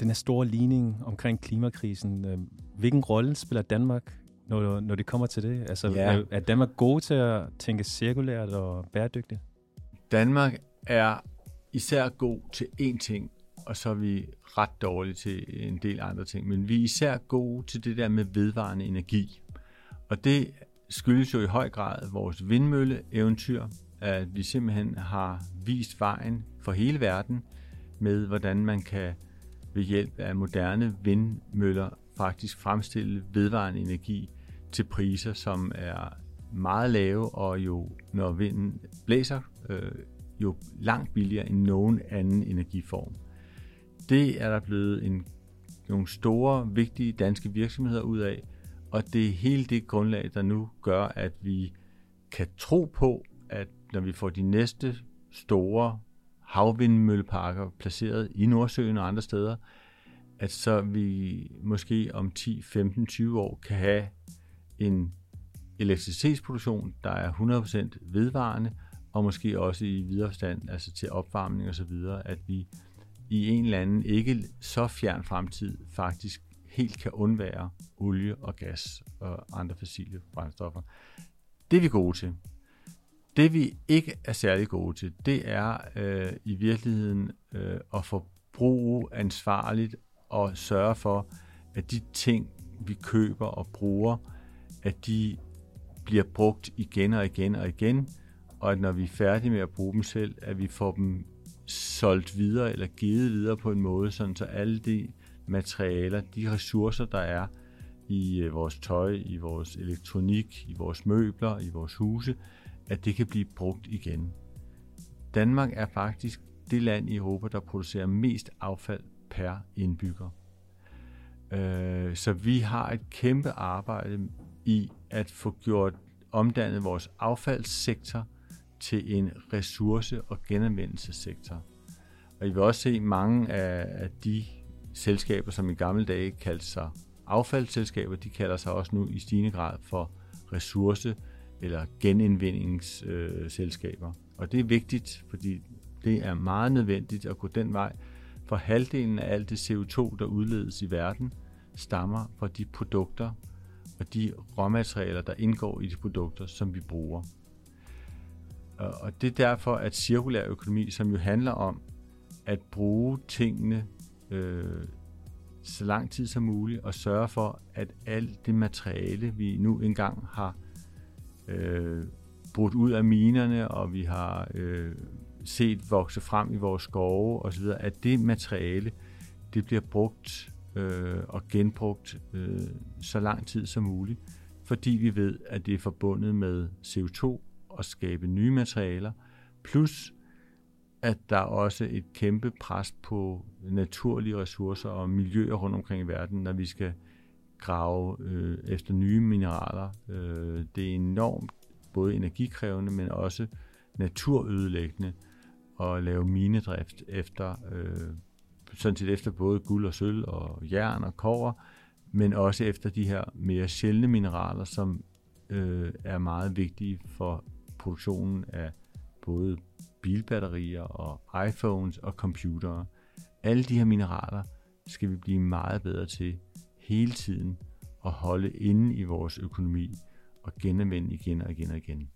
den her store ligning omkring klimakrisen. Øh, hvilken rolle spiller Danmark, når, når det kommer til det? Altså, ja. er, er Danmark god til at tænke cirkulært og bæredygtigt? Danmark er især god til én ting, og så er vi ret dårlige til en del andre ting. Men vi er især gode til det der med vedvarende energi. Og det skyldes jo i høj grad vores vindmølle-eventyr, at vi simpelthen har vist vejen for hele verden med, hvordan man kan ved hjælp af moderne vindmøller faktisk fremstille vedvarende energi til priser, som er meget lave, og jo når vinden blæser, øh, jo langt billigere end nogen anden energiform. Det er der blevet en, nogle store, vigtige danske virksomheder ud af, og det er hele det grundlag, der nu gør, at vi kan tro på, at når vi får de næste store havvindmølleparker placeret i Nordsøen og andre steder, at så vi måske om 10, 15, 20 år kan have en elektricitetsproduktion, der er 100% vedvarende, og måske også i videre stand, altså til opvarmning og så videre, at vi i en eller anden ikke så fjern fremtid faktisk helt kan undvære olie og gas og andre fossile brændstoffer. Det er vi gode til. Det vi ikke er særlig gode til, det er øh, i virkeligheden øh, at forbruge ansvarligt og sørge for, at de ting, vi køber og bruger, at de bliver brugt igen og igen og igen, og at når vi er færdige med at bruge dem selv, at vi får dem solgt videre eller givet videre på en måde, sådan så alle de materialer, de ressourcer, der er i øh, vores tøj, i vores elektronik, i vores møbler, i vores huse, at det kan blive brugt igen. Danmark er faktisk det land i Europa, der producerer mest affald per indbygger. Øh, så vi har et kæmpe arbejde i at få gjort omdannet vores affaldssektor til en ressource- og genanvendelsessektor. Og I vil også se mange af, af de selskaber, som i gamle dage kaldte sig affaldsselskaber, de kalder sig også nu i stigende grad for ressource- eller genindvindingsselskaber. Og det er vigtigt, fordi det er meget nødvendigt at gå den vej, for halvdelen af alt det CO2, der udledes i verden, stammer fra de produkter og de råmaterialer, der indgår i de produkter, som vi bruger. Og det er derfor, at cirkulær økonomi, som jo handler om at bruge tingene øh, så lang tid som muligt, og sørge for, at alt det materiale, vi nu engang har øh, Øh, brudt ud af minerne, og vi har øh, set vokse frem i vores skove osv., at det materiale, det bliver brugt øh, og genbrugt øh, så lang tid som muligt, fordi vi ved, at det er forbundet med CO2 og skabe nye materialer, plus at der er også et kæmpe pres på naturlige ressourcer og miljøer rundt omkring i verden, når vi skal grave øh, efter nye mineraler. Øh, det er enormt både energikrævende, men også naturødelæggende at lave minedrift efter, øh, sådan set efter både guld og sølv og jern og kover, men også efter de her mere sjældne mineraler, som øh, er meget vigtige for produktionen af både bilbatterier og iPhones og computere. Alle de her mineraler skal vi blive meget bedre til hele tiden at holde inde i vores økonomi og genanvende igen og igen og igen.